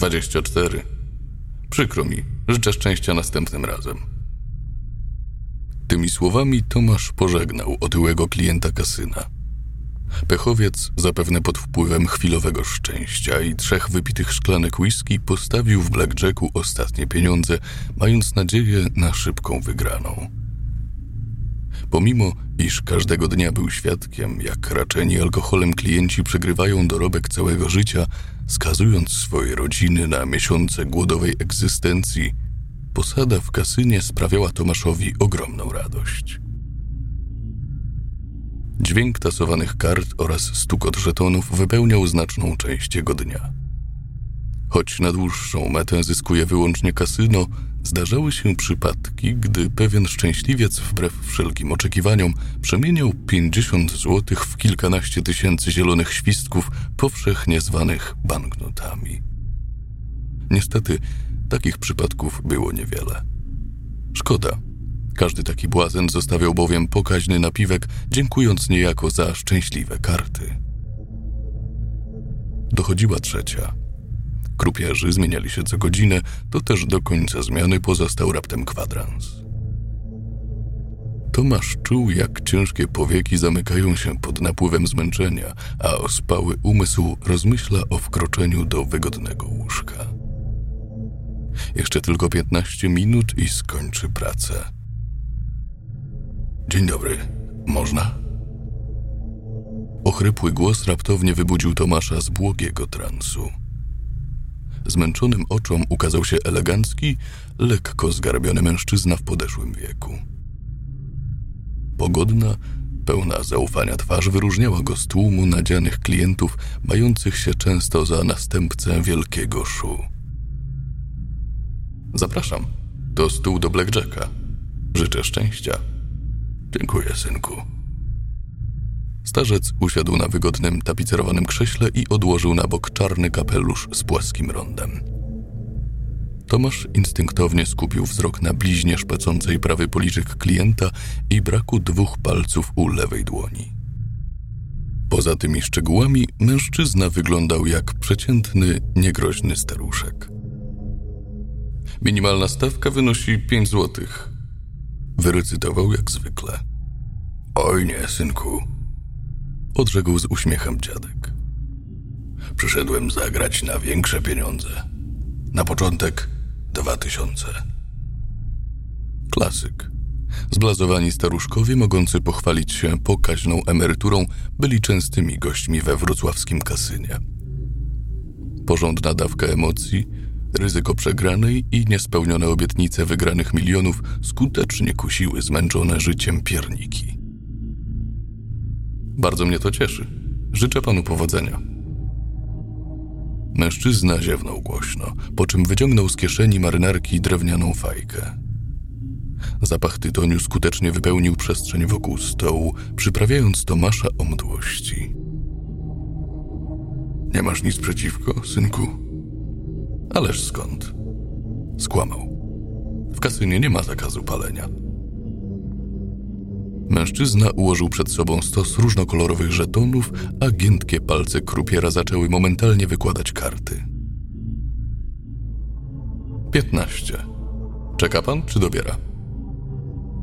24. Przykro mi, życzę szczęścia następnym razem. Tymi słowami Tomasz pożegnał otyłego klienta kasyna. Pechowiec, zapewne pod wpływem chwilowego szczęścia i trzech wypitych szklanek whisky, postawił w blackjacku ostatnie pieniądze, mając nadzieję na szybką wygraną. Pomimo, iż każdego dnia był świadkiem, jak raczeni alkoholem klienci przegrywają dorobek całego życia, skazując swoje rodziny na miesiące głodowej egzystencji, posada w kasynie sprawiała Tomaszowi ogromną radość. Dźwięk tasowanych kart oraz stukot żetonów wypełniał znaczną część jego dnia. Choć na dłuższą metę zyskuje wyłącznie kasyno, zdarzały się przypadki, gdy pewien szczęśliwiec wbrew wszelkim oczekiwaniom przemieniał 50 złotych w kilkanaście tysięcy zielonych świstków powszechnie zwanych banknotami. Niestety, takich przypadków było niewiele. Szkoda. Każdy taki błazen zostawiał bowiem pokaźny napiwek, dziękując niejako za szczęśliwe karty. Dochodziła trzecia. Krupierzy zmieniali się co godzinę, to też do końca zmiany pozostał raptem kwadrans. Tomasz czuł, jak ciężkie powieki zamykają się pod napływem zmęczenia, a ospały umysł rozmyśla o wkroczeniu do wygodnego łóżka. Jeszcze tylko piętnaście minut i skończy pracę. Dzień dobry, można? Ochrypły głos raptownie wybudził Tomasza z błogiego transu. Zmęczonym oczom ukazał się elegancki, lekko zgarbiony mężczyzna w podeszłym wieku. Pogodna, pełna zaufania twarz wyróżniała go z tłumu nadzianych klientów, mających się często za następcę wielkiego szu. Zapraszam. To stół do blackjacka. Życzę szczęścia. Dziękuję, synku. Starzec usiadł na wygodnym, tapicerowanym krześle i odłożył na bok czarny kapelusz z płaskim rondem. Tomasz instynktownie skupił wzrok na bliźnie szpecącej prawy policzek klienta i braku dwóch palców u lewej dłoni. Poza tymi szczegółami mężczyzna wyglądał jak przeciętny, niegroźny staruszek. Minimalna stawka wynosi 5 złotych. Wyrecytował jak zwykle. Oj nie, synku, odrzekł z uśmiechem dziadek. Przyszedłem zagrać na większe pieniądze. Na początek dwa tysiące. Klasyk. Zblazowani staruszkowie, mogący pochwalić się pokaźną emeryturą, byli częstymi gośćmi we wrocławskim kasynie. Porządna dawka emocji, ryzyko przegranej i niespełnione obietnice wygranych milionów skutecznie kusiły zmęczone życiem pierniki. Bardzo mnie to cieszy. Życzę panu powodzenia. Mężczyzna ziewnął głośno, po czym wyciągnął z kieszeni marynarki drewnianą fajkę. Zapach tytoniu skutecznie wypełnił przestrzeń wokół stołu, przyprawiając Tomasza o mdłości. Nie masz nic przeciwko, synku? Ależ skąd? Skłamał. W kasynie nie ma zakazu palenia. Mężczyzna ułożył przed sobą stos różnokolorowych żetonów, a giętkie palce krupiera zaczęły momentalnie wykładać karty. Piętnaście. Czeka pan, czy dobiera?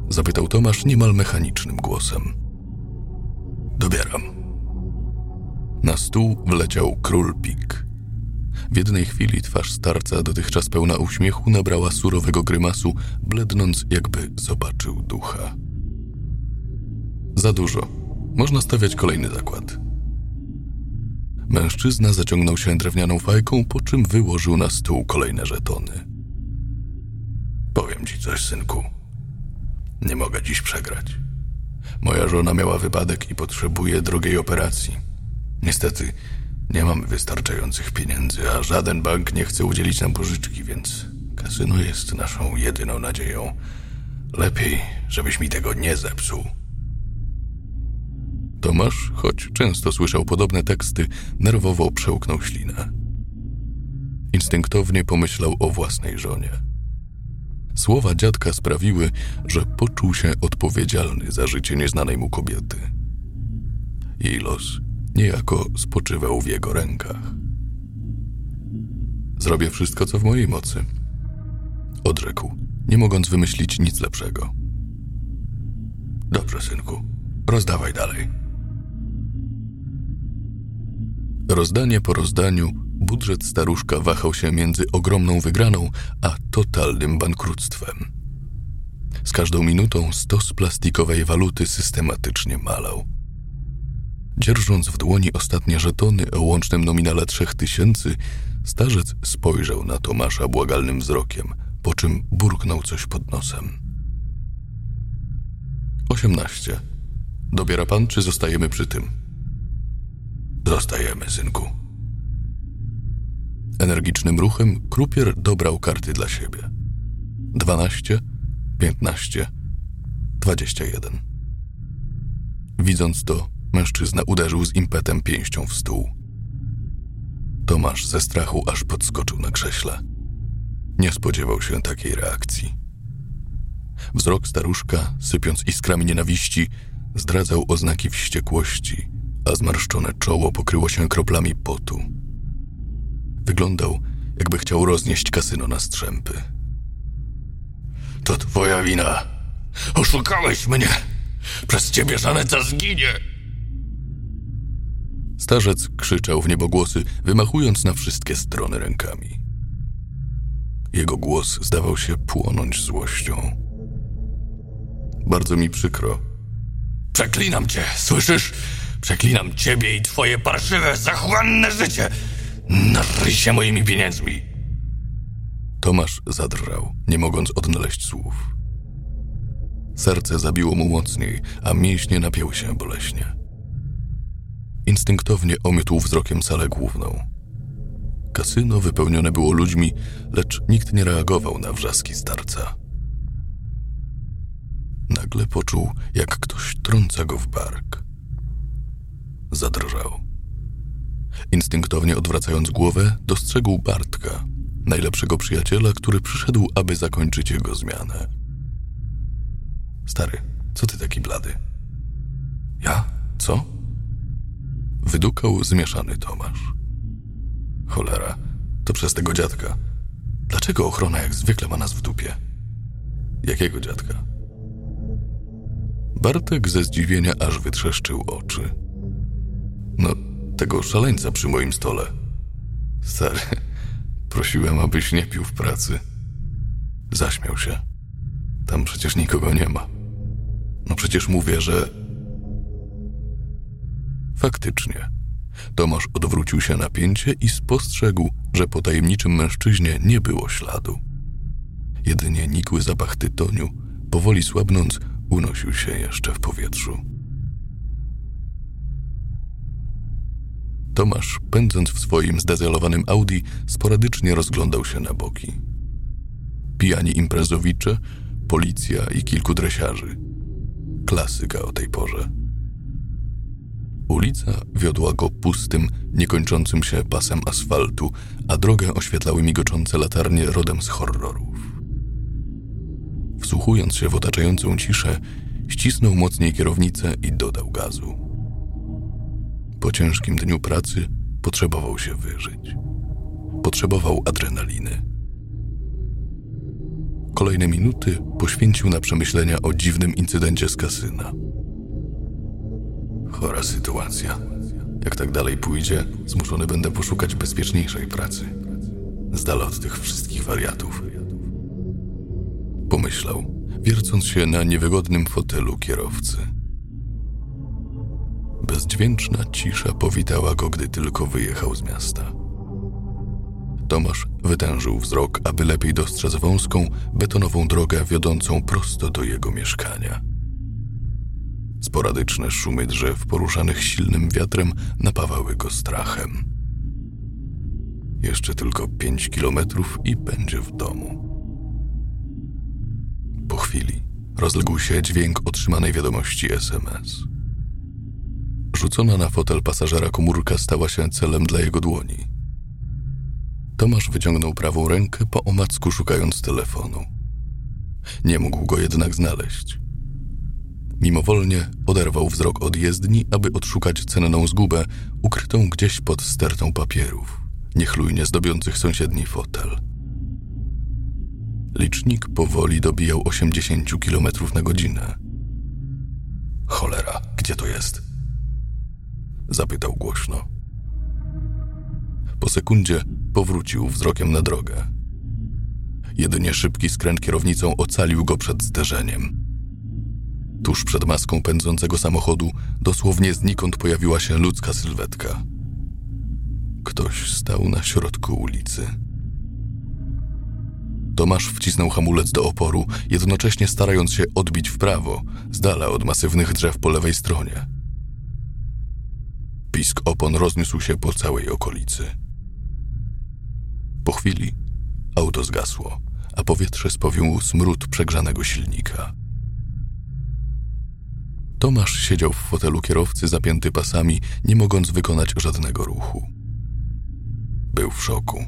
Zapytał Tomasz niemal mechanicznym głosem. Dobieram. Na stół wleciał król pik. W jednej chwili twarz starca, dotychczas pełna uśmiechu, nabrała surowego grymasu, blednąc, jakby zobaczył ducha. Za dużo. Można stawiać kolejny zakład. Mężczyzna zaciągnął się drewnianą fajką, po czym wyłożył na stół kolejne żetony. Powiem ci coś, synku. Nie mogę dziś przegrać. Moja żona miała wypadek i potrzebuje drogiej operacji. Niestety nie mamy wystarczających pieniędzy, a żaden bank nie chce udzielić nam pożyczki, więc kasyno jest naszą jedyną nadzieją. Lepiej, żebyś mi tego nie zepsuł. Tomasz, choć często słyszał podobne teksty, nerwowo przełknął ślinę. Instynktownie pomyślał o własnej żonie. Słowa dziadka sprawiły, że poczuł się odpowiedzialny za życie nieznanej mu kobiety. Jej los niejako spoczywał w jego rękach. Zrobię wszystko, co w mojej mocy. Odrzekł, nie mogąc wymyślić nic lepszego. Dobrze, synku, rozdawaj dalej. Rozdanie po rozdaniu, budżet staruszka wahał się między ogromną wygraną a totalnym bankructwem. Z każdą minutą stos plastikowej waluty systematycznie malał. Dzierżąc w dłoni ostatnie żetony o łącznym nominale trzech tysięcy, starzec spojrzał na Tomasza błagalnym wzrokiem, po czym burknął coś pod nosem. Osiemnaście. Dobiera pan, czy zostajemy przy tym? Zostajemy, synku. Energicznym ruchem krupier dobrał karty dla siebie. Dwanaście, piętnaście, dwadzieścia jeden. Widząc to, mężczyzna uderzył z impetem pięścią w stół. Tomasz ze strachu aż podskoczył na krześle. Nie spodziewał się takiej reakcji. Wzrok staruszka, sypiąc iskrami nienawiści, zdradzał oznaki wściekłości, a zmarszczone czoło pokryło się kroplami potu. Wyglądał, jakby chciał roznieść kasyno na strzępy. To twoja wina. Oszukałeś mnie. Przez ciebie Żaneta zginie. Starzec krzyczał w niebogłosy, wymachując na wszystkie strony rękami. Jego głos zdawał się płonąć złością. Bardzo mi przykro. Przeklinam cię, słyszysz? Przeklinam ciebie i twoje parszywe, zachłanne życie! Narryj się moimi pieniędzmi! Tomasz zadrżał, nie mogąc odnaleźć słów. Serce zabiło mu mocniej, a mięśnie napięły się boleśnie. Instynktownie omiótł wzrokiem salę główną. Kasyno wypełnione było ludźmi, lecz nikt nie reagował na wrzaski starca. Nagle poczuł, jak ktoś trąca go w bark. Zadrżał. Instynktownie odwracając głowę, dostrzegł Bartka, najlepszego przyjaciela, który przyszedł, aby zakończyć jego zmianę. Stary, co ty taki blady? Ja? Co? Wydukał zmieszany Tomasz. Cholera, to przez tego dziadka. Dlaczego ochrona jak zwykle ma nas w dupie? Jakiego dziadka? Bartek ze zdziwienia aż wytrzeszczył oczy. No, tego szaleńca przy moim stole. Stary, prosiłem, abyś nie pił w pracy. Zaśmiał się. Tam przecież nikogo nie ma. No przecież mówię, że. Faktycznie. Tomasz odwrócił się na pięcie i spostrzegł, że po tajemniczym mężczyźnie nie było śladu. Jedynie nikły zapach tytoniu, powoli słabnąc, unosił się jeszcze w powietrzu. Tomasz, pędząc w swoim zdezelowanym Audi, sporadycznie rozglądał się na boki. Pijani imprezowicze, policja i kilku dresiarzy. Klasyka o tej porze. Ulica wiodła go pustym, niekończącym się pasem asfaltu, a drogę oświetlały migoczące latarnie rodem z horrorów. Wsłuchując się w otaczającą ciszę, ścisnął mocniej kierownicę i dodał gazu. Po ciężkim dniu pracy potrzebował się wyżyć. Potrzebował adrenaliny. Kolejne minuty poświęcił na przemyślenia o dziwnym incydencie z kasyna. Chora sytuacja. Jak tak dalej pójdzie, zmuszony będę poszukać bezpieczniejszej pracy. Z dala od tych wszystkich wariatów. Pomyślał, wiercąc się na niewygodnym fotelu kierowcy. Bezdźwięczna cisza powitała go, gdy tylko wyjechał z miasta. Tomasz wytężył wzrok, aby lepiej dostrzec wąską, betonową drogę wiodącą prosto do jego mieszkania. Sporadyczne szumy drzew poruszanych silnym wiatrem napawały go strachem. Jeszcze tylko pięć kilometrów i będzie w domu. Po chwili rozległ się dźwięk otrzymanej wiadomości SMS. Rzucona na fotel pasażera komórka stała się celem dla jego dłoni. Tomasz wyciągnął prawą rękę po omacku szukając telefonu. Nie mógł go jednak znaleźć. Mimowolnie oderwał wzrok od jezdni, aby odszukać cenną zgubę ukrytą gdzieś pod stertą papierów, niechlujnie zdobiących sąsiedni fotel. Licznik powoli dobijał 80 km na godzinę. Cholera, gdzie to jest? Zapytał głośno. Po sekundzie powrócił wzrokiem na drogę. Jedynie szybki skręt kierownicą ocalił go przed zderzeniem. Tuż przed maską pędzącego samochodu dosłownie znikąd pojawiła się ludzka sylwetka. Ktoś stał na środku ulicy. Tomasz wcisnął hamulec do oporu, jednocześnie starając się odbić w prawo, z dala od masywnych drzew po lewej stronie. Pisk opon rozniósł się po całej okolicy. Po chwili auto zgasło, a powietrze spowił smród przegrzanego silnika. Tomasz siedział w fotelu kierowcy zapięty pasami, nie mogąc wykonać żadnego ruchu. Był w szoku.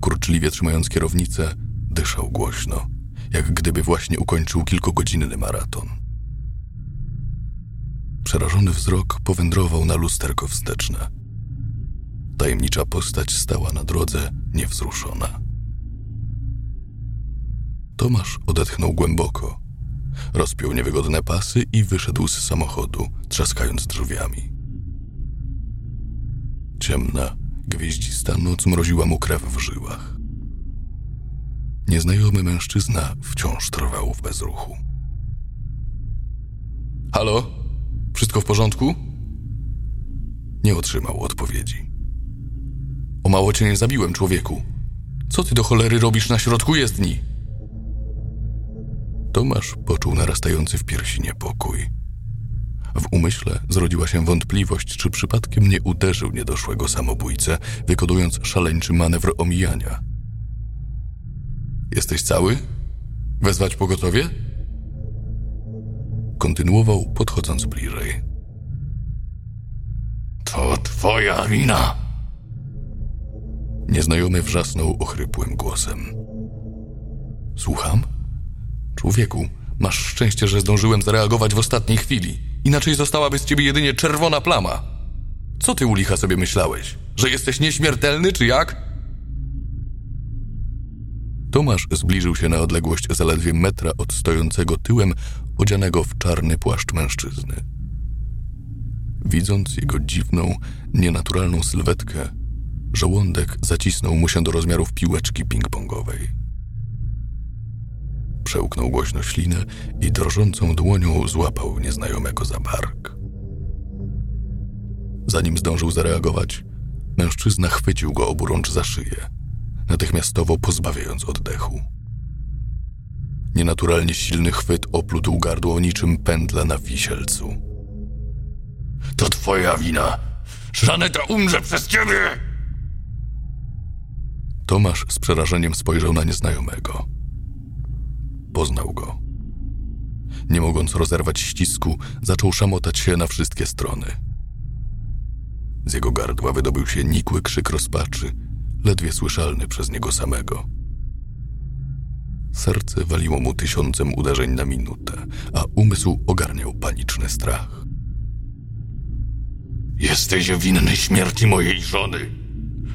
Kurczliwie trzymając kierownicę, dyszał głośno, jak gdyby właśnie ukończył kilkugodzinny maraton. Przerażony wzrok powędrował na lusterko wsteczne. Tajemnicza postać stała na drodze, niewzruszona. Tomasz odetchnął głęboko. Rozpiął niewygodne pasy i wyszedł z samochodu, trzaskając drzwiami. Ciemna, gwieździsta noc mroziła mu krew w żyłach. Nieznajomy mężczyzna wciąż trwał w bezruchu. Halo? Wszystko w porządku? Nie otrzymał odpowiedzi. O mało cię nie zabiłem, człowieku. Co ty do cholery robisz na środku jezdni? Tomasz poczuł narastający w piersi niepokój. W umyśle zrodziła się wątpliwość, czy przypadkiem nie uderzył niedoszłego samobójcę, wykonując szaleńczy manewr omijania. Jesteś cały? Wezwać pogotowie? Kontynuował, podchodząc bliżej. To twoja wina! Nieznajomy wrzasnął ochrypłym głosem. Słucham? Człowieku, masz szczęście, że zdążyłem zareagować w ostatniej chwili. Inaczej zostałaby z ciebie jedynie czerwona plama. Co ty u licha sobie myślałeś? Że jesteś nieśmiertelny, czy jak? Tomasz zbliżył się na odległość zaledwie metra od stojącego tyłem, odzianego w czarny płaszcz mężczyzny. Widząc jego dziwną, nienaturalną sylwetkę, żołądek zacisnął mu się do rozmiarów piłeczki ping-pongowej. Przełknął głośno ślinę i drżącą dłonią złapał nieznajomego za bark. Zanim zdążył zareagować, mężczyzna chwycił go oburącz za szyję natychmiastowo pozbawiając oddechu. Nienaturalnie silny chwyt oplótł gardło niczym pędla na wisielcu. To twoja wina! Żaneta umrze przez ciebie! Tomasz z przerażeniem spojrzał na nieznajomego. Poznał go. Nie mogąc rozerwać ścisku, zaczął szamotać się na wszystkie strony. Z jego gardła wydobył się nikły krzyk rozpaczy, ledwie słyszalny przez niego samego. Serce waliło mu tysiącem uderzeń na minutę, a umysł ogarniał paniczny strach. Jesteś winny śmierci mojej żony.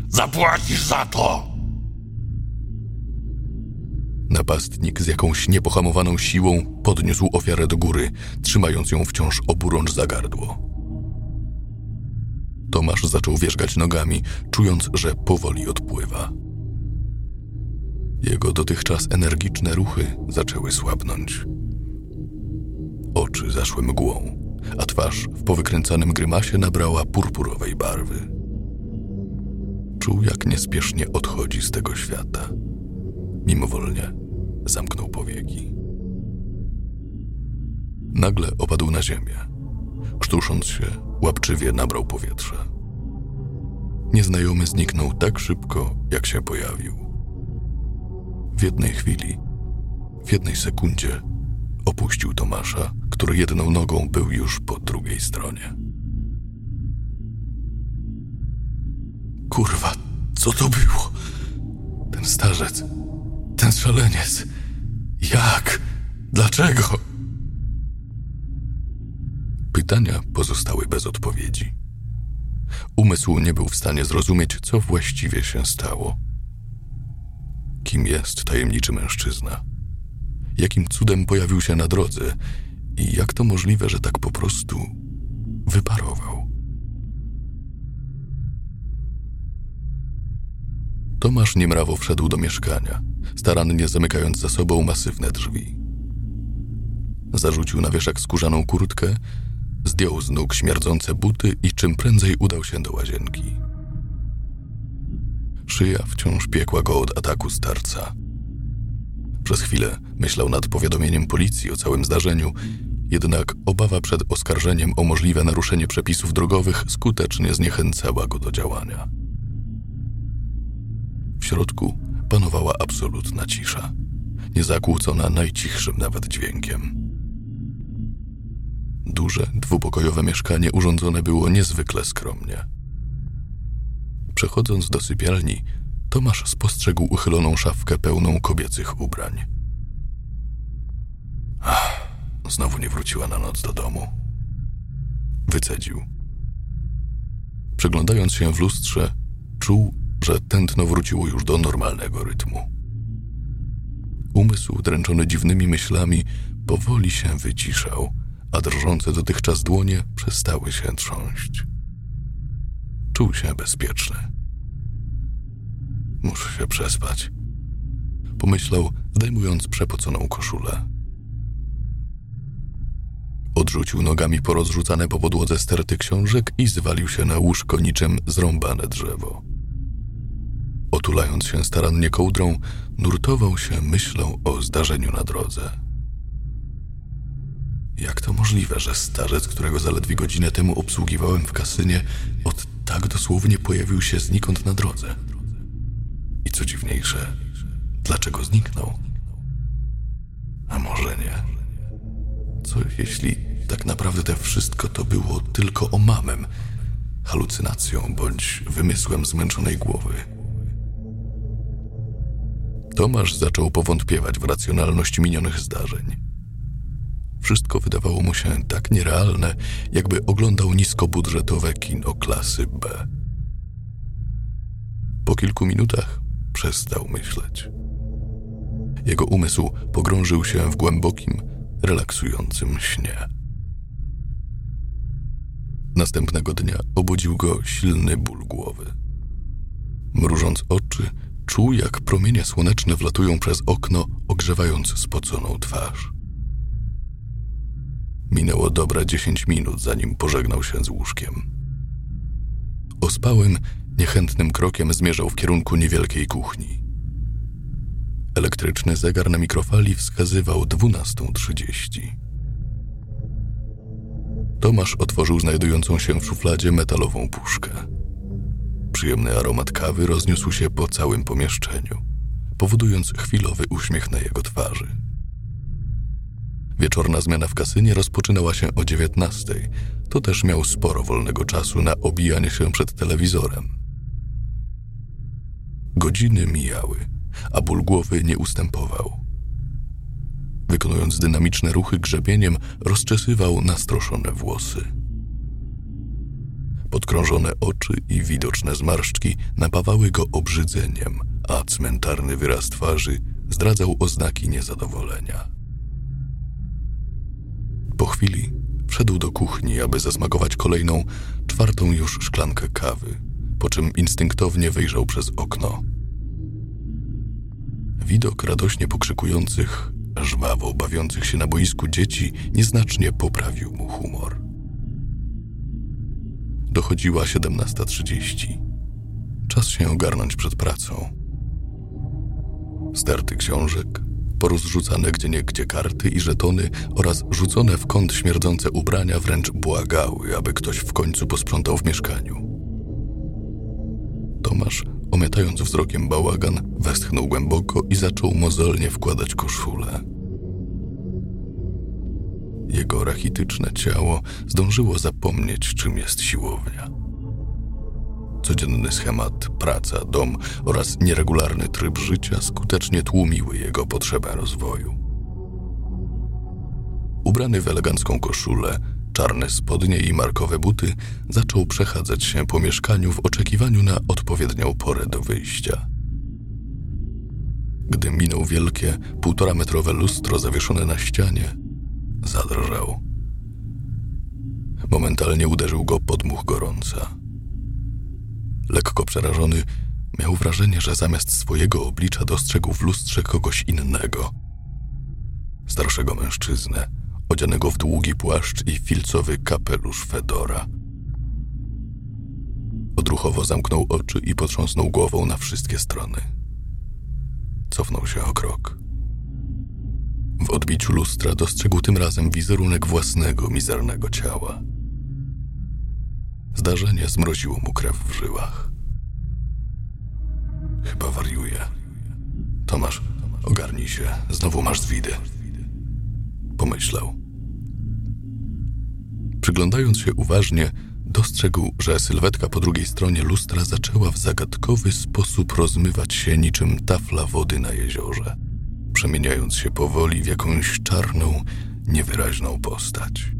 Zapłacisz za to! Napastnik z jakąś niepohamowaną siłą podniósł ofiarę do góry, trzymając ją wciąż oburącz za gardło. Tomasz zaczął wierzgać nogami, czując, że powoli odpływa. Jego dotychczas energiczne ruchy zaczęły słabnąć. Oczy zaszły mgłą, a twarz w powykręcanym grymasie nabrała purpurowej barwy. Czuł, jak niespiesznie odchodzi z tego świata. Mimowolnie zamknął powieki. Nagle opadł na ziemię. Krztusząc się, łapczywie nabrał powietrze. Nieznajomy zniknął tak szybko, jak się pojawił. W jednej chwili, w jednej sekundzie opuścił Tomasza, który jedną nogą był już po drugiej stronie. Kurwa, co to było? Ten starzec, ten szaleniec. Jak? Dlaczego? Pytania pozostały bez odpowiedzi. Umysł nie był w stanie zrozumieć, co właściwie się stało. Kim jest tajemniczy mężczyzna? Jakim cudem pojawił się na drodze i jak to możliwe, że tak po prostu wyparował? Tomasz niemrawo wszedł do mieszkania, starannie zamykając za sobą masywne drzwi. Zarzucił na wieszak skórzaną kurtkę, zdjął z nóg śmierdzące buty i czym prędzej udał się do łazienki. Szyja wciąż piekła go od ataku starca. Przez chwilę myślał nad powiadomieniem policji o całym zdarzeniu, jednak obawa przed oskarżeniem o możliwe naruszenie przepisów drogowych skutecznie zniechęcała go do działania. W środku panowała absolutna cisza, niezakłócona najcichszym nawet dźwiękiem. Duże, dwupokojowe mieszkanie urządzone było niezwykle skromnie. Przechodząc do sypialni, Tomasz spostrzegł uchyloną szafkę pełną kobiecych ubrań. Ach, znowu nie wróciła na noc do domu. Wycedził. Przeglądając się w lustrze, czuł, że tętno wróciło już do normalnego rytmu. Umysł, dręczony dziwnymi myślami, powoli się wyciszał, a drżące dotychczas dłonie przestały się trząść. Czuł się bezpieczny. Muszę się przespać. Pomyślał, zdejmując przepoconą koszulę. Odrzucił nogami porozrzucane po podłodze sterty książek i zwalił się na łóżko niczym zrąbane drzewo. Otulając się starannie kołdrą, nurtował się myślą o zdarzeniu na drodze. Jak to możliwe, że starzec, którego zaledwie godzinę temu obsługiwałem w kasynie, od tak dosłownie pojawił się znikąd na drodze? I co dziwniejsze, dlaczego zniknął? A może nie? Co jeśli tak naprawdę te wszystko to było tylko omamem, halucynacją bądź wymysłem zmęczonej głowy? Tomasz zaczął powątpiewać w racjonalność minionych zdarzeń. Wszystko wydawało mu się tak nierealne, jakby oglądał niskobudżetowe kino klasy B. Po kilku minutach przestał myśleć. Jego umysł pogrążył się w głębokim, relaksującym śnie. Następnego dnia obudził go silny ból głowy. Mrużąc oczy, czuł, jak promienie słoneczne wlatują przez okno, ogrzewając spoconą twarz. Minęło dobre dziesięć minut, zanim pożegnał się z łóżkiem. Ospałym, niechętnym krokiem zmierzał w kierunku niewielkiej kuchni. Elektryczny zegar na mikrofali wskazywał 12.30. Tomasz otworzył znajdującą się w szufladzie metalową puszkę. Przyjemny aromat kawy rozniósł się po całym pomieszczeniu, powodując chwilowy uśmiech na jego twarzy. Wieczorna zmiana w kasynie rozpoczynała się o dziewiętnastej. To też miał sporo wolnego czasu na obijanie się przed telewizorem. Godziny mijały, a ból głowy nie ustępował. Wykonując dynamiczne ruchy grzebieniem, rozczesywał nastroszone włosy. Podkrążone oczy i widoczne zmarszczki napawały go obrzydzeniem, a cmentarny wyraz twarzy zdradzał oznaki niezadowolenia. Po chwili wszedł do kuchni, aby zasmakować kolejną, czwartą już szklankę kawy, po czym instynktownie wyjrzał przez okno. Widok radośnie pokrzykujących, żwawo bawiących się na boisku dzieci nieznacznie poprawił mu humor. Dochodziła 17.30. Czas się ogarnąć przed pracą. Sterty książek, porozrzucane gdzieniegdzie karty i żetony oraz rzucone w kąt śmierdzące ubrania wręcz błagały, aby ktoś w końcu posprzątał w mieszkaniu. Tomasz, omiatając wzrokiem bałagan, westchnął głęboko i zaczął mozolnie wkładać koszulę. Jego rachityczne ciało zdążyło zapomnieć, czym jest siłownia. Codzienny schemat, praca, dom oraz nieregularny tryb życia skutecznie tłumiły jego potrzebę rozwoju. Ubrany w elegancką koszulę, czarne spodnie i markowe buty, zaczął przechadzać się po mieszkaniu w oczekiwaniu na odpowiednią porę do wyjścia. Gdy minął wielkie, półtora metrowe lustro zawieszone na ścianie, zadrżał. Momentalnie uderzył go podmuch gorąca. Lekko przerażony, miał wrażenie, że zamiast swojego oblicza dostrzegł w lustrze kogoś innego. Starszego mężczyznę, odzianego w długi płaszcz i filcowy kapelusz Fedora. Odruchowo zamknął oczy i potrząsnął głową na wszystkie strony. Cofnął się o krok. W odbiciu lustra dostrzegł tym razem wizerunek własnego mizernego ciała. Zdarzenie zmroziło mu krew w żyłach. Chyba wariuje. Tomasz, ogarnij się, znowu masz zwidy. Pomyślał. Przyglądając się uważnie, dostrzegł, że sylwetka po drugiej stronie lustra zaczęła w zagadkowy sposób rozmywać się niczym tafla wody na jeziorze, przemieniając się powoli w jakąś czarną, niewyraźną postać.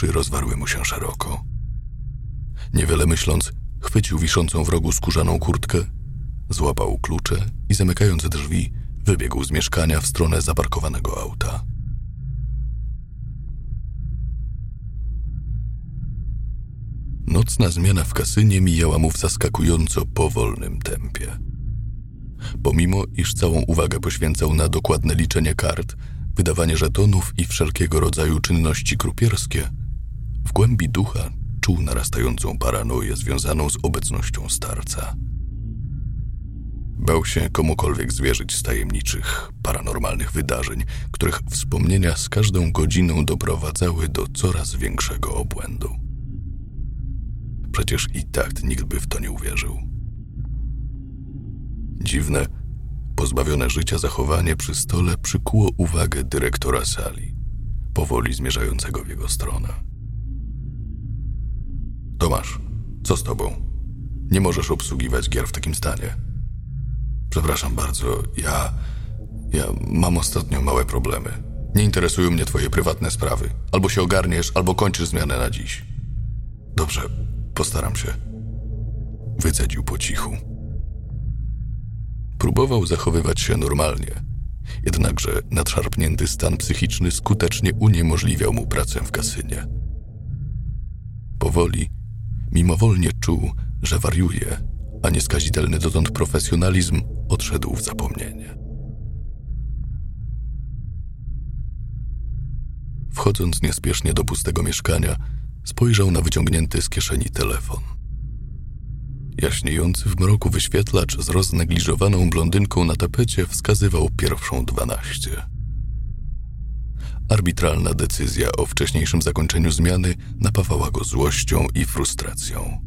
Oczy rozwarły mu się szeroko. Niewiele myśląc, chwycił wiszącą w rogu skórzaną kurtkę, złapał klucze i zamykając drzwi, wybiegł z mieszkania w stronę zaparkowanego auta. Nocna zmiana w kasynie mijała mu w zaskakująco powolnym tempie. Pomimo, iż całą uwagę poświęcał na dokładne liczenie kart, wydawanie żetonów i wszelkiego rodzaju czynności krupierskie, w głębi ducha czuł narastającą paranoję związaną z obecnością starca. Bał się komukolwiek zwierzyć z tajemniczych, paranormalnych wydarzeń, których wspomnienia z każdą godziną doprowadzały do coraz większego obłędu. Przecież i tak nikt by w to nie uwierzył. Dziwne, pozbawione życia zachowanie przy stole przykuło uwagę dyrektora sali, powoli zmierzającego w jego stronę. Tomasz, co z tobą? Nie możesz obsługiwać gier w takim stanie. Przepraszam bardzo, ja. Ja mam ostatnio małe problemy. Nie interesują mnie twoje prywatne sprawy. Albo się ogarniesz, albo kończysz zmianę na dziś. Dobrze, postaram się. Wycedził po cichu. Próbował zachowywać się normalnie, jednakże nadszarpnięty stan psychiczny skutecznie uniemożliwiał mu pracę w kasynie. Powoli, mimowolnie czuł, że wariuje, a nieskazitelny dotąd profesjonalizm odszedł w zapomnienie. Wchodząc niespiesznie do pustego mieszkania, spojrzał na wyciągnięty z kieszeni telefon. Jaśniejący w mroku wyświetlacz z roznegliżowaną blondynką na tapecie wskazywał pierwszą dwanaście. Arbitralna decyzja o wcześniejszym zakończeniu zmiany napawała go złością i frustracją.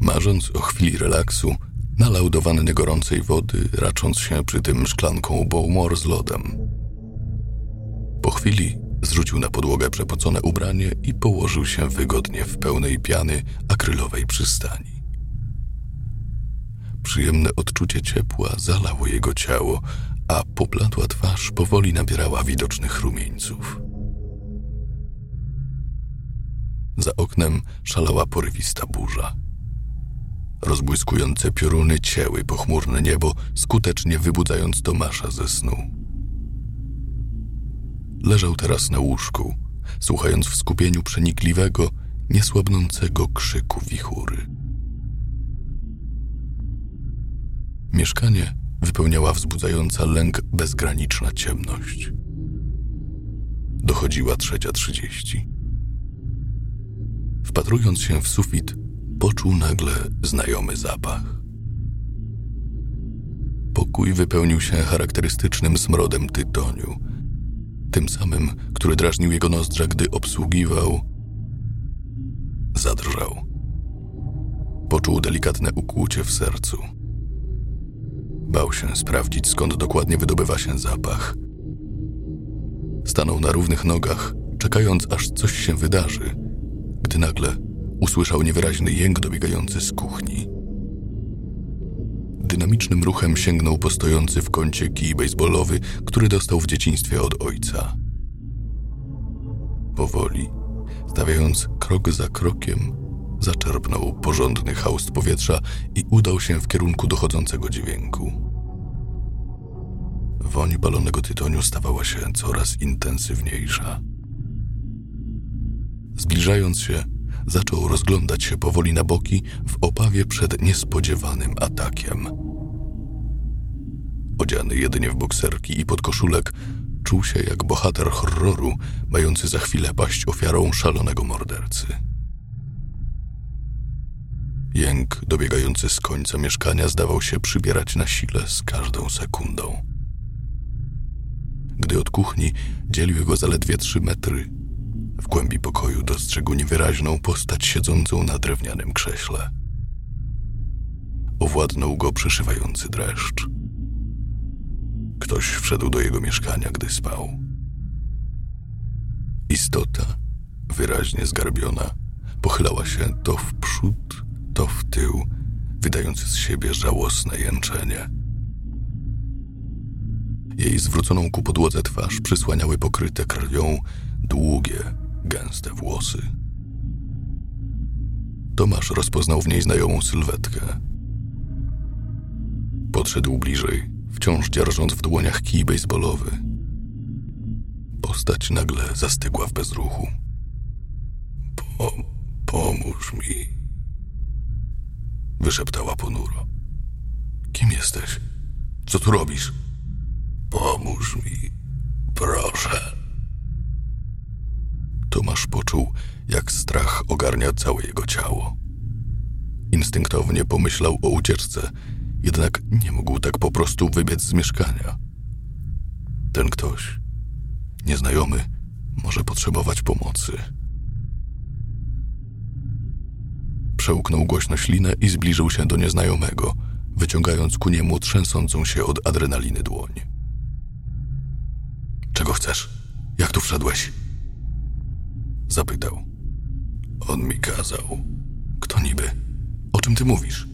Marząc o chwili relaksu, nalał do wanny gorącej wody, racząc się przy tym szklanką Bowmore z lodem. Po chwili zrzucił na podłogę przepocone ubranie i położył się wygodnie w pełnej piany akrylowej przystani. Przyjemne odczucie ciepła zalało jego ciało, a popladła twarz powoli nabierała widocznych rumieńców. Za oknem szalała porywista burza. Rozbłyskujące pioruny cięły pochmurne niebo, skutecznie wybudzając Tomasza ze snu. Leżał teraz na łóżku, słuchając w skupieniu przenikliwego, niesłabnącego krzyku wichury. Mieszkanie wypełniała wzbudzająca lęk bezgraniczna ciemność. Dochodziła trzecia trzydzieści. Wpatrując się w sufit, poczuł nagle znajomy zapach. Pokój wypełnił się charakterystycznym smrodem tytoniu, tym samym, który drażnił jego nozdrza, gdy obsługiwał. Zadrżał. Poczuł delikatne ukłucie w sercu. Bał się sprawdzić, skąd dokładnie wydobywa się zapach. Stanął na równych nogach, czekając, aż coś się wydarzy, gdy nagle usłyszał niewyraźny jęk dobiegający z kuchni. dynamicznym ruchem sięgnął po stojący w kącie kij baseballowy, który dostał w dzieciństwie od ojca. Powoli, stawiając krok za krokiem, zaczerpnął porządny haust powietrza i udał się w kierunku dochodzącego dźwięku. Woń balonego tytoniu stawała się coraz intensywniejsza. Zbliżając się, zaczął rozglądać się powoli na boki w obawie przed niespodziewanym atakiem. Odziany jedynie w bokserki i podkoszulek, czuł się jak bohater horroru, mający za chwilę paść ofiarą szalonego mordercy. Jęk dobiegający z końca mieszkania zdawał się przybierać na sile z każdą sekundą. Gdy od kuchni dzieliły go zaledwie trzy metry, w głębi pokoju dostrzegł niewyraźną postać siedzącą na drewnianym krześle. Owładnął go przeszywający dreszcz. Ktoś wszedł do jego mieszkania, gdy spał. Istota, wyraźnie zgarbiona, pochylała się to w przód, to w tył, wydając z siebie żałosne jęczenie. Jej zwróconą ku podłodze twarz przysłaniały pokryte krwią długie, gęste włosy. Tomasz rozpoznał w niej znajomą sylwetkę. Podszedł bliżej, wciąż dzierżąc w dłoniach kij baseballowy. Postać nagle zastygła w bezruchu. Po, pomóż mi, wyszeptała ponuro. Kim jesteś? Co tu robisz? Pomóż mi, proszę. Tomasz poczuł, jak strach ogarnia całe jego ciało. Instynktownie pomyślał o ucieczce, jednak nie mógł tak po prostu wybiec z mieszkania. Ten ktoś, nieznajomy, może potrzebować pomocy. Przełknął głośno ślinę i zbliżył się do nieznajomego, wyciągając ku niemu trzęsącą się od adrenaliny dłoń. Czego chcesz? Jak tu wszedłeś? Zapytał. On mi kazał. Kto niby? O czym ty mówisz?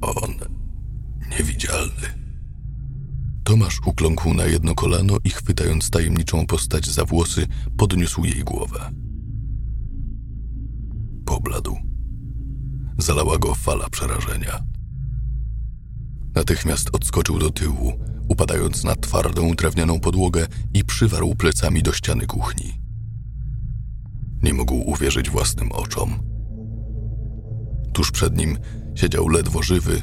On niewidzialny. Tomasz ukląkł na jedno kolano i chwytając tajemniczą postać za włosy, podniósł jej głowę. Pobladł. Zalała go fala przerażenia. Natychmiast odskoczył do tyłu, upadając na twardą drewnianą podłogę i przywarł plecami do ściany kuchni. Nie mógł uwierzyć własnym oczom. Tuż przed nim siedział ledwo żywy,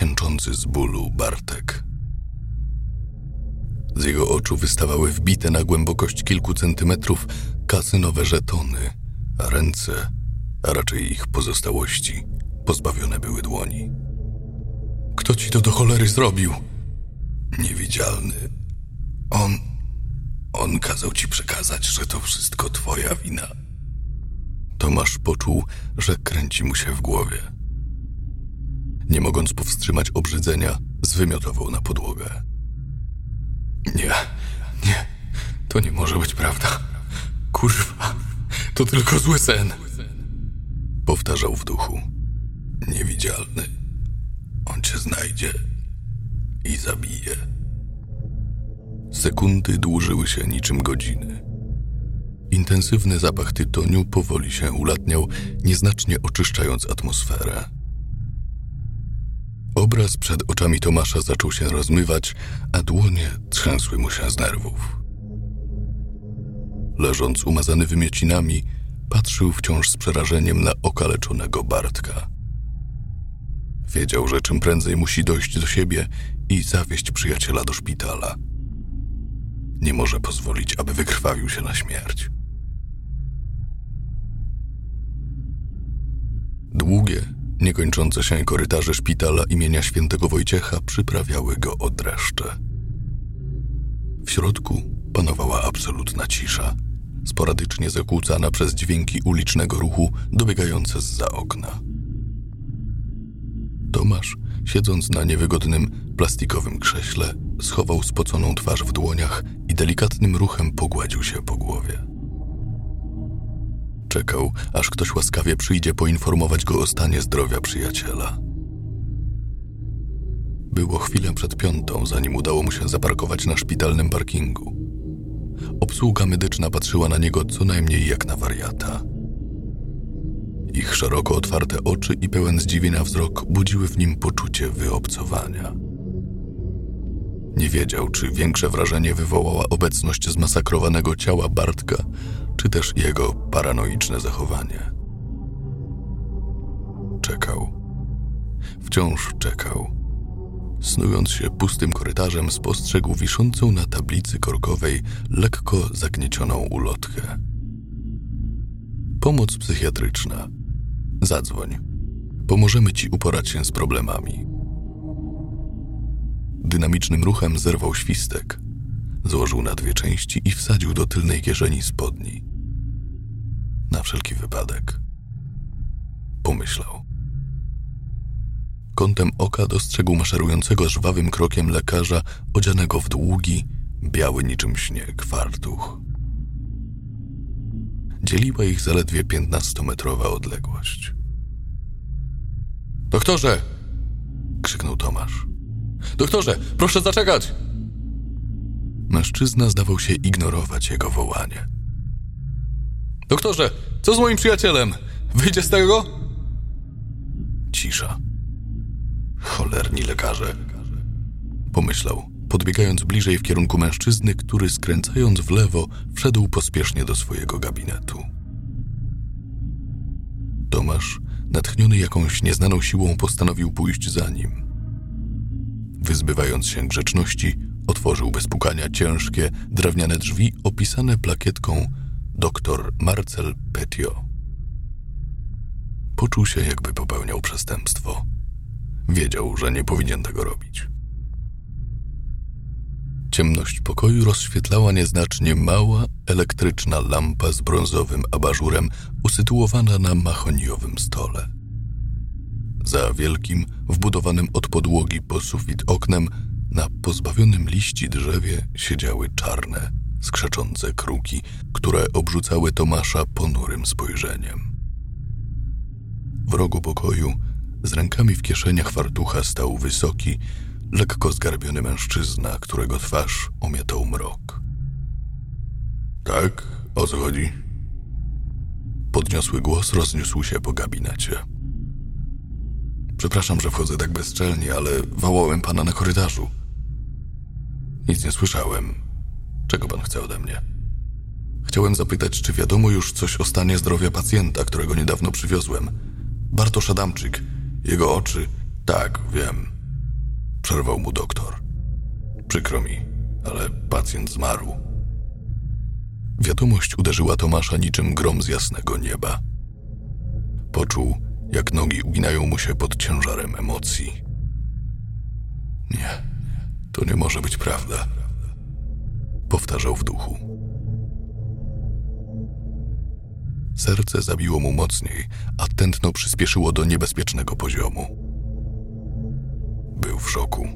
jęczący z bólu Bartek. Z jego oczu wystawały wbite na głębokość kilku centymetrów kasynowe żetony, a ręce, a raczej ich pozostałości, pozbawione były dłoni. Kto ci to do cholery zrobił? Niewidzialny. On. On kazał ci przekazać, że to wszystko twoja wina. Tomasz poczuł, że kręci mu się w głowie. Nie mogąc powstrzymać obrzydzenia, zwymiotował na podłogę. Nie, nie, to nie może być prawda. Kurwa, to tylko zły sen. Powtarzał w duchu. Niewidzialny. On cię znajdzie i zabije. Sekundy dłużyły się niczym godziny. Intensywny zapach tytoniu powoli się ulatniał, nieznacznie oczyszczając atmosferę. Obraz przed oczami Tomasza zaczął się rozmywać, a dłonie trzęsły mu się z nerwów. Leżąc umazany wymiocinami, patrzył wciąż z przerażeniem na okaleczonego Bartka. Wiedział, że czym prędzej musi dojść do siebie i zawieźć przyjaciela do szpitala. Nie może pozwolić, aby wykrwawił się na śmierć. Długie, niekończące się korytarze szpitala imienia świętego Wojciecha przyprawiały go o dreszcze. W środku panowała absolutna cisza, sporadycznie zakłócana przez dźwięki ulicznego ruchu dobiegające z za okna. Tomasz, siedząc na niewygodnym, plastikowym krześle, schował spoconą twarz w dłoniach i delikatnym ruchem pogładził się po głowie. Czekał, aż ktoś łaskawie przyjdzie poinformować go o stanie zdrowia przyjaciela. Było chwilę przed piątą, zanim udało mu się zaparkować na szpitalnym parkingu. Obsługa medyczna patrzyła na niego co najmniej jak na wariata. Ich szeroko otwarte oczy i pełen zdziwienia wzrok budziły w nim poczucie wyobcowania. Nie wiedział, czy większe wrażenie wywołała obecność zmasakrowanego ciała Bartka, czy też jego paranoiczne zachowanie. Czekał. Wciąż czekał. Snując się pustym korytarzem, spostrzegł wiszącą na tablicy korkowej lekko zagniecioną ulotkę. Pomoc psychiatryczna. Zadzwoń. Pomożemy ci uporać się z problemami. Dynamicznym ruchem zerwał świstek. Złożył na dwie części i wsadził do tylnej kieszeni spodni. Na wszelki wypadek. Pomyślał. Kątem oka dostrzegł maszerującego żwawym krokiem lekarza odzianego w długi, biały niczym śnieg fartuch. Dzieliła ich zaledwie piętnastometrowa odległość. Doktorze! krzyknął Tomasz. Doktorze, proszę zaczekać! Mężczyzna zdawał się ignorować jego wołanie. Doktorze, co z moim przyjacielem? Wyjdzie z tego? Cisza. Cholerni lekarze. Pomyślał, podbiegając bliżej w kierunku mężczyzny, który skręcając w lewo wszedł pospiesznie do swojego gabinetu. Tomasz, natchniony jakąś nieznaną siłą, postanowił pójść za nim. Wyzbywając się grzeczności, otworzył bez pukania ciężkie, drewniane drzwi opisane plakietką dr Marcel Petio. Poczuł się, jakby popełniał przestępstwo. Wiedział, że nie powinien tego robić. Ciemność pokoju rozświetlała nieznacznie mała, elektryczna lampa z brązowym abażurem usytuowana na mahoniowym stole. Za wielkim, wbudowanym od podłogi po sufit oknem, na pozbawionym liści drzewie siedziały czarne, skrzeczące kruki, które obrzucały Tomasza ponurym spojrzeniem. W rogu pokoju, z rękami w kieszeniach fartucha, stał wysoki, lekko zgarbiony mężczyzna, którego twarz omiatał mrok. Tak, o co chodzi? Podniosły głos rozniósł się po gabinecie. Przepraszam, że wchodzę tak bezczelnie, ale wołałem pana na korytarzu. Nic nie słyszałem. Czego pan chce ode mnie? Chciałem zapytać, czy wiadomo już coś o stanie zdrowia pacjenta, którego niedawno przywiozłem. Bartosz Adamczyk. Jego oczy. Tak, wiem. Przerwał mu doktor. Przykro mi, ale pacjent zmarł. Wiadomość uderzyła Tomasza niczym grom z jasnego nieba. Poczuł, jak nogi uginają mu się pod ciężarem emocji. Nie, to nie może być prawda. Powtarzał w duchu. Serce zabiło mu mocniej, a tętno przyspieszyło do niebezpiecznego poziomu. Był w szoku.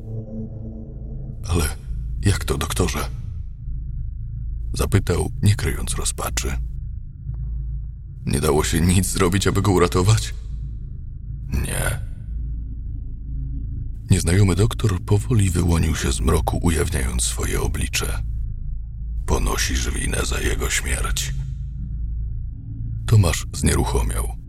Ale jak to, doktorze? Zapytał, nie kryjąc rozpaczy. Nie dało się nic zrobić, aby go uratować? Nie. Nieznajomy doktor powoli wyłonił się z mroku, ujawniając swoje oblicze. Ponosisz winę za jego śmierć. Tomasz znieruchomiał.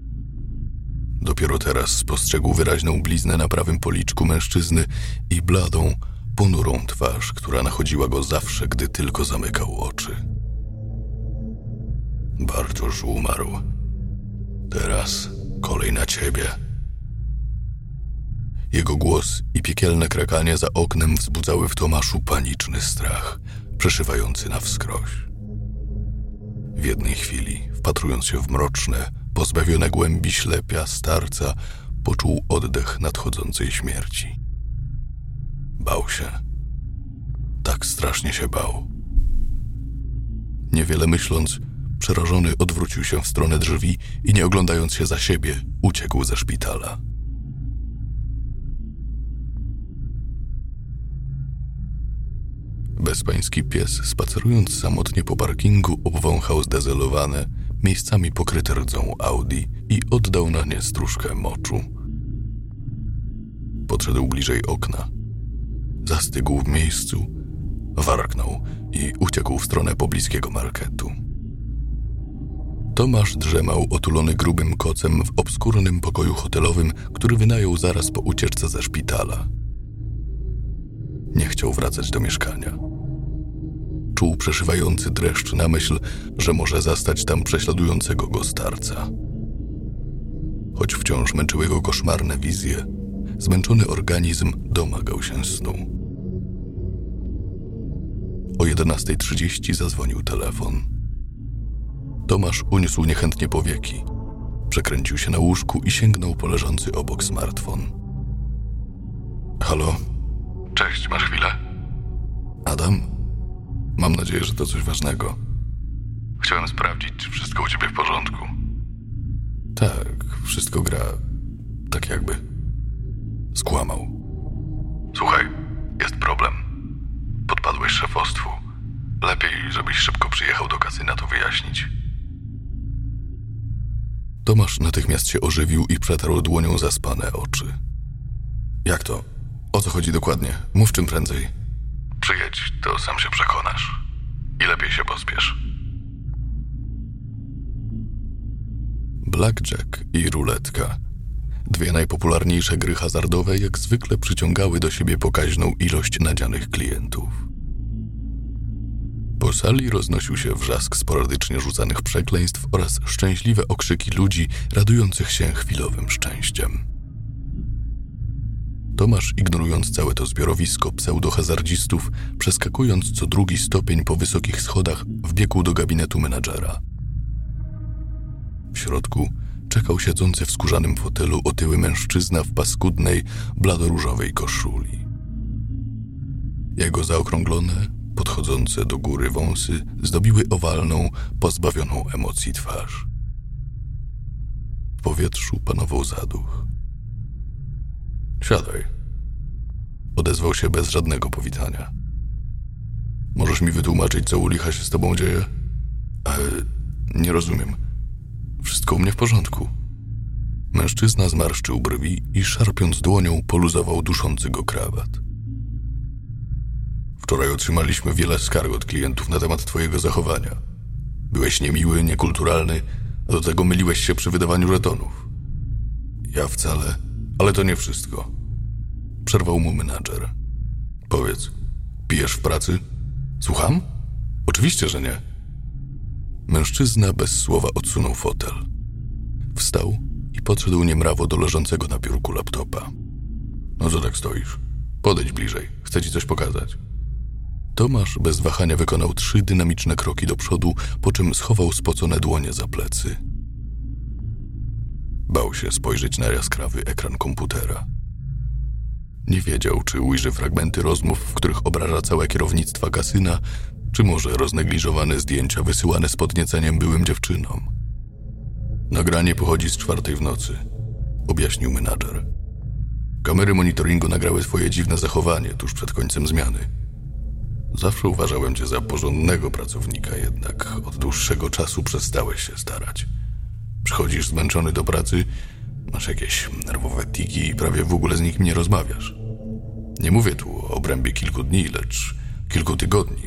Dopiero teraz spostrzegł wyraźną bliznę na prawym policzku mężczyzny i bladą, ponurą twarz, która nachodziła go zawsze, gdy tylko zamykał oczy. Bartosz umarł. Teraz kolej na ciebie. Jego głos i piekielne krakanie za oknem wzbudzały w Tomaszu paniczny strach, przeszywający na wskroś. W jednej chwili, wpatrując się w mroczne, pozbawione głębi ślepia starca, poczuł oddech nadchodzącej śmierci. Bał się. Tak strasznie się bał. Niewiele myśląc, przerażony odwrócił się w stronę drzwi i nie oglądając się za siebie, uciekł ze szpitala. Bezpański pies, spacerując samotnie po parkingu, obwąchał zdezelowane, miejscami pokryte rdzą Audi i oddał na nie stróżkę moczu. Podszedł bliżej okna. zastygł w miejscu, warknął i uciekł w stronę pobliskiego marketu. Tomasz drzemał otulony grubym kocem w obskurnym pokoju hotelowym, który wynajął zaraz po ucieczce ze szpitala. Nie chciał wracać do mieszkania. Czuł przeszywający dreszcz na myśl, że może zastać tam prześladującego go starca. Choć wciąż męczyły go koszmarne wizje, zmęczony organizm domagał się snu. O 11.30 zadzwonił telefon. Tomasz uniósł niechętnie powieki. Przekręcił się na łóżku i sięgnął po leżący obok smartfon. Halo? Cześć, masz chwilę? Adam? Mam nadzieję, że to coś ważnego. Chciałem sprawdzić, czy wszystko u ciebie w porządku. Tak, wszystko gra tak jakby. Skłamał. Słuchaj, jest problem. Podpadłeś szefostwu. Lepiej, żebyś szybko przyjechał do kasyna to wyjaśnić. Tomasz natychmiast się ożywił i przetarł dłonią zaspane oczy. Jak to? O co chodzi dokładnie? Mów czym prędzej. Przyjedź, to sam się przekonasz. I lepiej się pospiesz. Blackjack i ruletka. Dwie najpopularniejsze gry hazardowe jak zwykle przyciągały do siebie pokaźną ilość nadzianych klientów. Po sali roznosił się wrzask sporadycznie rzucanych przekleństw oraz szczęśliwe okrzyki ludzi radujących się chwilowym szczęściem. Tomasz, ignorując całe to zbiorowisko pseudohazardzistów, przeskakując co drugi stopień po wysokich schodach, wbiegł do gabinetu menadżera. W środku czekał siedzący w skórzanym fotelu otyły mężczyzna w paskudnej, bladoróżowej koszuli. Jego zaokrąglone, podchodzące do góry wąsy zdobiły owalną, pozbawioną emocji twarz. W powietrzu panował zaduch. Siadaj. Odezwał się bez żadnego powitania. Możesz mi wytłumaczyć, co u licha się z tobą dzieje? Ale nie rozumiem. Wszystko u mnie w porządku. Mężczyzna zmarszczył brwi i szarpiąc dłonią poluzował duszący go krawat. Wczoraj otrzymaliśmy wiele skarg od klientów na temat twojego zachowania. Byłeś niemiły, niekulturalny, a do tego myliłeś się przy wydawaniu żetonów. Ja wcale, ale to nie wszystko. Przerwał mu menadżer. Powiedz, pijesz w pracy? Słucham? Oczywiście, że nie. Mężczyzna bez słowa odsunął fotel. Wstał i podszedł niemrawo do leżącego na biurku laptopa. No co tak stoisz? Podejdź bliżej, chcę ci coś pokazać. Tomasz bez wahania wykonał trzy dynamiczne kroki do przodu, po czym schował spocone dłonie za plecy. Bał się spojrzeć na jaskrawy ekran komputera. Nie wiedział, czy ujrzy fragmenty rozmów, w których obraża całe kierownictwa kasyna, czy może roznegliżowane zdjęcia wysyłane z podnieceniem byłym dziewczynom. Nagranie pochodzi z czwartej w nocy, objaśnił menadżer. Kamery monitoringu nagrały twoje dziwne zachowanie tuż przed końcem zmiany. Zawsze uważałem cię za porządnego pracownika, jednak od dłuższego czasu przestałeś się starać. Przychodzisz zmęczony do pracy, masz jakieś nerwowe tiki i prawie w ogóle z nikim nie rozmawiasz. Nie mówię tu o obrębie kilku dni, lecz kilku tygodni.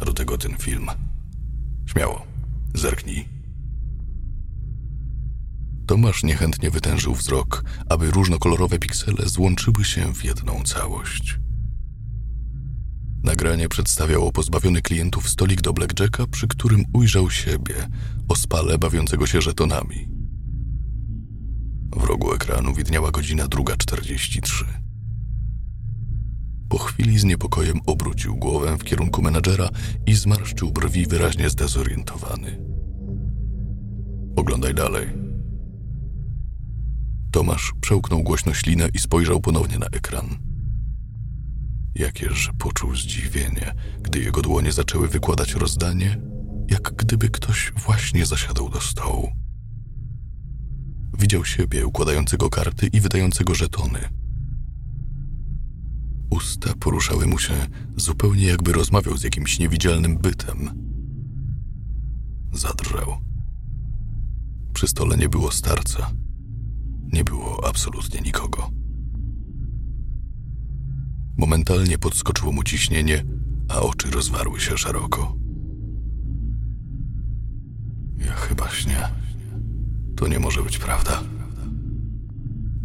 A do tego ten film. Śmiało, zerknij. Tomasz niechętnie wytężył wzrok, aby różnokolorowe piksele złączyły się w jedną całość. Nagranie przedstawiało pozbawiony klientów stolik do blackjacka, przy którym ujrzał siebie, ospale bawiącego się żetonami. W rogu ekranu widniała godzina druga czterdzieści trzy. Po chwili z niepokojem obrócił głowę w kierunku menadżera i zmarszczył brwi wyraźnie zdezorientowany. Oglądaj dalej. Tomasz przełknął głośno ślinę i spojrzał ponownie na ekran. Jakież poczuł zdziwienie, gdy jego dłonie zaczęły wykładać rozdanie, jak gdyby ktoś właśnie zasiadał do stołu. Widział siebie układającego karty i wydającego żetony. Usta poruszały mu się zupełnie jakby rozmawiał z jakimś niewidzialnym bytem. Zadrżał. Przy stole nie było starca. Nie było absolutnie nikogo. Momentalnie podskoczyło mu ciśnienie, a oczy rozwarły się szeroko. Ja chyba śnię. To nie może być prawda.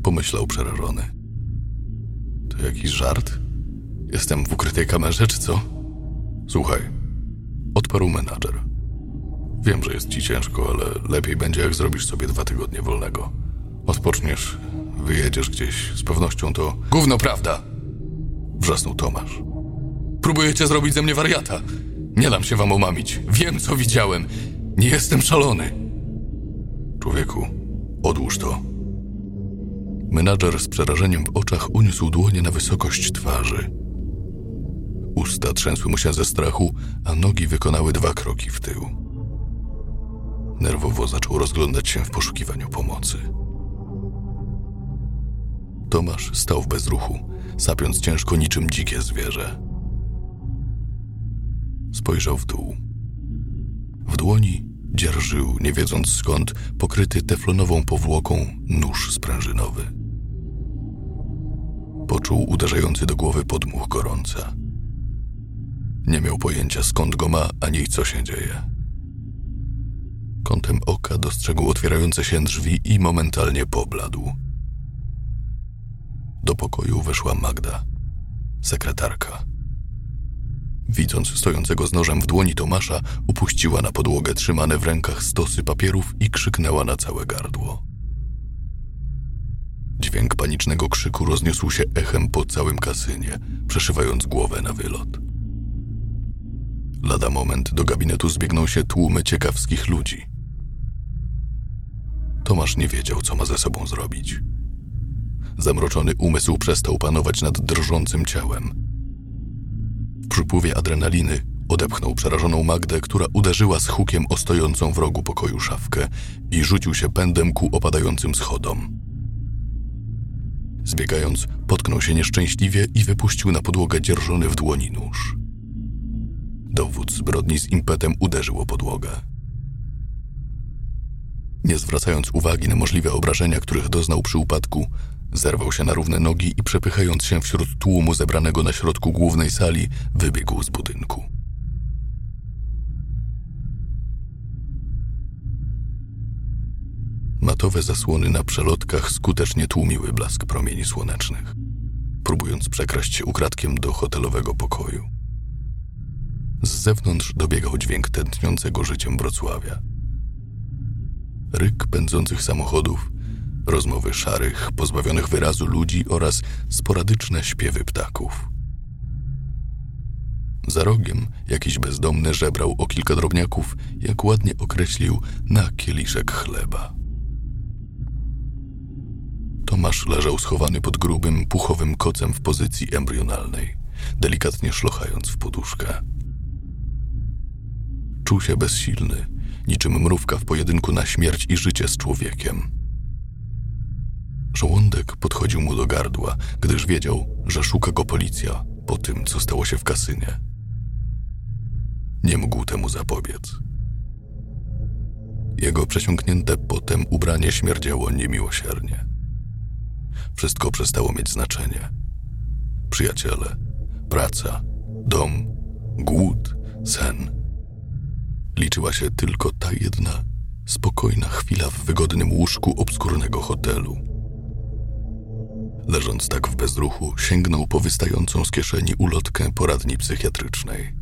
Pomyślał przerażony. To jakiś żart? Jestem w ukrytej kamerze, czy co? Słuchaj, odparł menadżer. Wiem, że jest ci ciężko, ale lepiej będzie, jak zrobisz sobie dwa tygodnie wolnego. Odpoczniesz, wyjedziesz gdzieś, z pewnością to... Gówno prawda! Wrzasnął Tomasz. Próbujecie zrobić ze mnie wariata. Nie dam się wam omamić. Wiem, co widziałem. Nie jestem szalony. Człowieku, odłóż to. Menadżer z przerażeniem w oczach uniósł dłonie na wysokość twarzy. Usta trzęsły mu się ze strachu, a nogi wykonały dwa kroki w tył. Nerwowo zaczął rozglądać się w poszukiwaniu pomocy. Tomasz stał w bezruchu, sapiąc ciężko niczym dzikie zwierzę. Spojrzał w dół. W dłoni dzierżył, nie wiedząc skąd, pokryty teflonową powłoką nóż sprężynowy. Poczuł uderzający do głowy podmuch gorąca. Nie miał pojęcia skąd go ma, ani co się dzieje. Kątem oka dostrzegł otwierające się drzwi i momentalnie pobladł. Do pokoju weszła Magda, sekretarka. Widząc stojącego z nożem w dłoni Tomasza, upuściła na podłogę trzymane w rękach stosy papierów i krzyknęła na całe gardło. Dźwięk panicznego krzyku rozniósł się echem po całym kasynie, przeszywając głowę na wylot. Lada moment do gabinetu zbiegną się tłumy ciekawskich ludzi. Tomasz nie wiedział, co ma ze sobą zrobić. Zamroczony umysł przestał panować nad drżącym ciałem. W przypływie adrenaliny odepchnął przerażoną Magdę, która uderzyła z hukiem o stojącą w rogu pokoju szafkę i rzucił się pędem ku opadającym schodom. Zbiegając, potknął się nieszczęśliwie i wypuścił na podłogę dzierżony w dłoni nóż. Dowód zbrodni z impetem uderzył o podłogę. Nie zwracając uwagi na możliwe obrażenia, których doznał przy upadku, zerwał się na równe nogi i przepychając się wśród tłumu zebranego na środku głównej sali, wybiegł z budynku. Matowe zasłony na przelotkach skutecznie tłumiły blask promieni słonecznych, próbując przekraść się ukradkiem do hotelowego pokoju. Z zewnątrz dobiegał dźwięk tętniącego życiem Wrocławia. Ryk pędzących samochodów, rozmowy szarych, pozbawionych wyrazu ludzi oraz sporadyczne śpiewy ptaków. Za rogiem jakiś bezdomny żebrał o kilka drobniaków, jak ładnie określił, na kieliszek chleba. Tomasz leżał schowany pod grubym, puchowym kocem w pozycji embrionalnej, delikatnie szlochając w poduszkę. Czuł się bezsilny, niczym mrówka w pojedynku na śmierć i życie z człowiekiem. Żołądek podchodził mu do gardła, gdyż wiedział, że szuka go policja po tym, co stało się w kasynie. Nie mógł temu zapobiec. Jego przesiąknięte potem ubranie śmierdziało niemiłosiernie. Wszystko przestało mieć znaczenie. Przyjaciele, praca, dom, głód, sen. Liczyła się tylko ta jedna, spokojna chwila w wygodnym łóżku obskurnego hotelu. Leżąc tak w bezruchu, sięgnął po wystającą z kieszeni ulotkę poradni psychiatrycznej.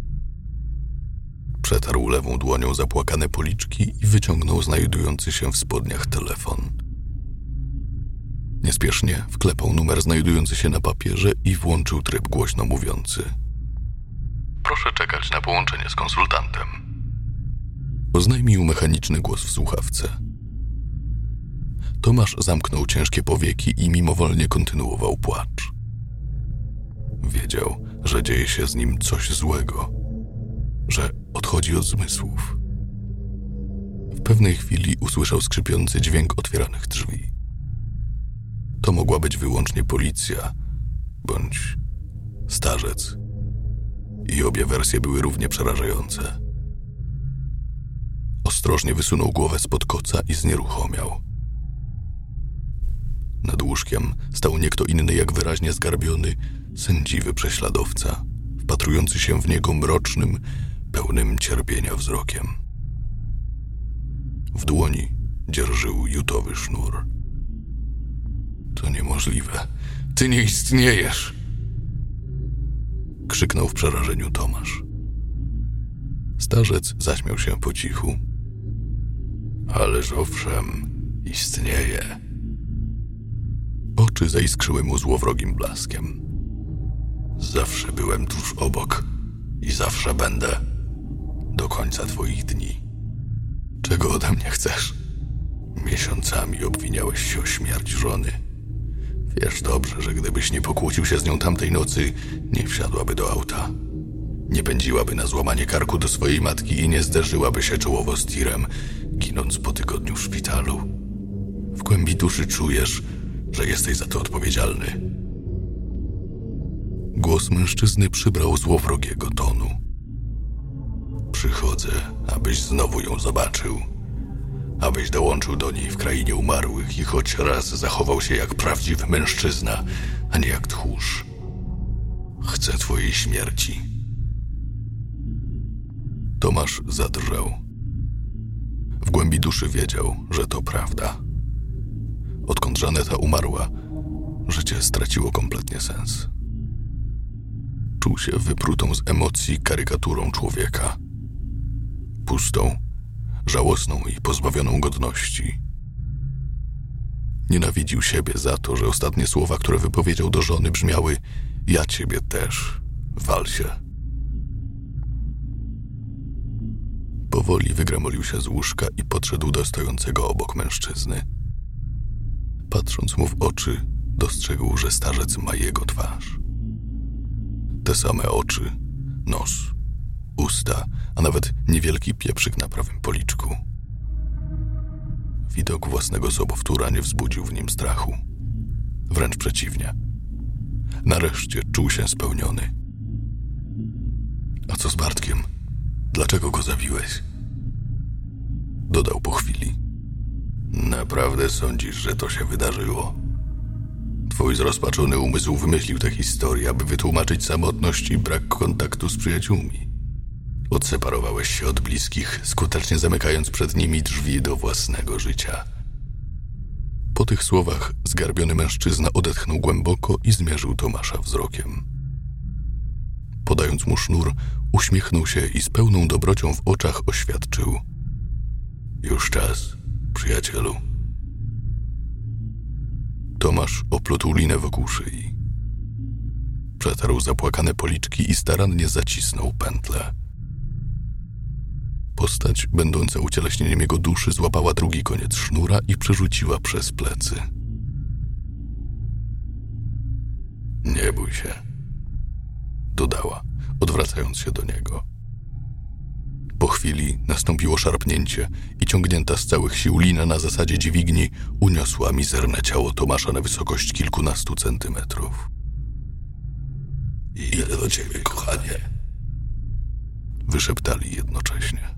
Przetarł lewą dłonią zapłakane policzki i wyciągnął znajdujący się w spodniach telefon. Niespiesznie wklepał numer znajdujący się na papierze i włączył tryb głośno mówiący. Proszę czekać na połączenie z konsultantem. Oznajmił mechaniczny głos w słuchawce. Tomasz zamknął ciężkie powieki i mimowolnie kontynuował płacz. Wiedział, że dzieje się z nim coś złego, że odchodzi od zmysłów. W pewnej chwili usłyszał skrzypiący dźwięk otwieranych drzwi. To mogła być wyłącznie policja bądź starzec. I obie wersje były równie przerażające. Ostrożnie wysunął głowę spod koca i znieruchomiał. Nad łóżkiem stał nie kto inny jak wyraźnie zgarbiony, sędziwy prześladowca, wpatrujący się w niego mrocznym, pełnym cierpienia wzrokiem. W dłoni dzierżył jutowy sznur. To niemożliwe. Ty nie istniejesz! Krzyknął w przerażeniu Tomasz. Starzec zaśmiał się po cichu. Ależ owszem, istnieje. Oczy zaiskrzyły mu złowrogim blaskiem. Zawsze byłem tuż obok i zawsze będę do końca twoich dni. Czego ode mnie chcesz? Miesiącami obwiniałeś się o śmierć żony. Wiesz dobrze, że gdybyś nie pokłócił się z nią tamtej nocy, nie wsiadłaby do auta. Nie pędziłaby na złamanie karku do swojej matki i nie zderzyłaby się czołowo z tirem, ginąc po tygodniu w szpitalu. W głębi duszy czujesz, że jesteś za to odpowiedzialny. Głos mężczyzny przybrał złowrogiego tonu. Przychodzę, abyś znowu ją zobaczył. Abyś dołączył do niej w krainie umarłych i choć raz zachował się jak prawdziwy mężczyzna, a nie jak tchórz. Chcę twojej śmierci. Tomasz zadrżał. W głębi duszy wiedział, że to prawda. Odkąd Żaneta umarła, życie straciło kompletnie sens. Czuł się wyprutą z emocji karykaturą człowieka. Pustą, żałosną i pozbawioną godności. Nienawidził siebie za to, że ostatnie słowa, które wypowiedział do żony, brzmiały: Ja ciebie też, wal się. Powoli wygramolił się z łóżka i podszedł do stojącego obok mężczyzny. Patrząc mu w oczy, dostrzegł, że starzec ma jego twarz. Te same oczy, nos, usta, a nawet niewielki pieprzyk na prawym policzku. Widok własnego sobowtóra nie wzbudził w nim strachu. Wręcz przeciwnie. Nareszcie czuł się spełniony. A co z Bartkiem? Dlaczego go zabiłeś? Dodał po chwili. Naprawdę sądzisz, że to się wydarzyło? Twój zrozpaczony umysł wymyślił tę historię, aby wytłumaczyć samotność i brak kontaktu z przyjaciółmi. Odseparowałeś się od bliskich, skutecznie zamykając przed nimi drzwi do własnego życia. Po tych słowach zgarbiony mężczyzna odetchnął głęboko i zmierzył Tomasza wzrokiem. Podając mu sznur, uśmiechnął się i z pełną dobrocią w oczach oświadczył: Już czas, przyjacielu. Tomasz oplótł linę wokół szyi. Przetarł zapłakane policzki i starannie zacisnął pętlę. Postać, będąca ucieleśnieniem jego duszy, złapała drugi koniec sznura i przerzuciła przez plecy. Nie bój się, dodała, odwracając się do niego. Po chwili nastąpiło szarpnięcie i ciągnięta z całych sił lina na zasadzie dźwigni uniosła mizerne ciało Tomasza na wysokość kilkunastu centymetrów. Idę do ciebie, kochanie. Wyszeptali jednocześnie.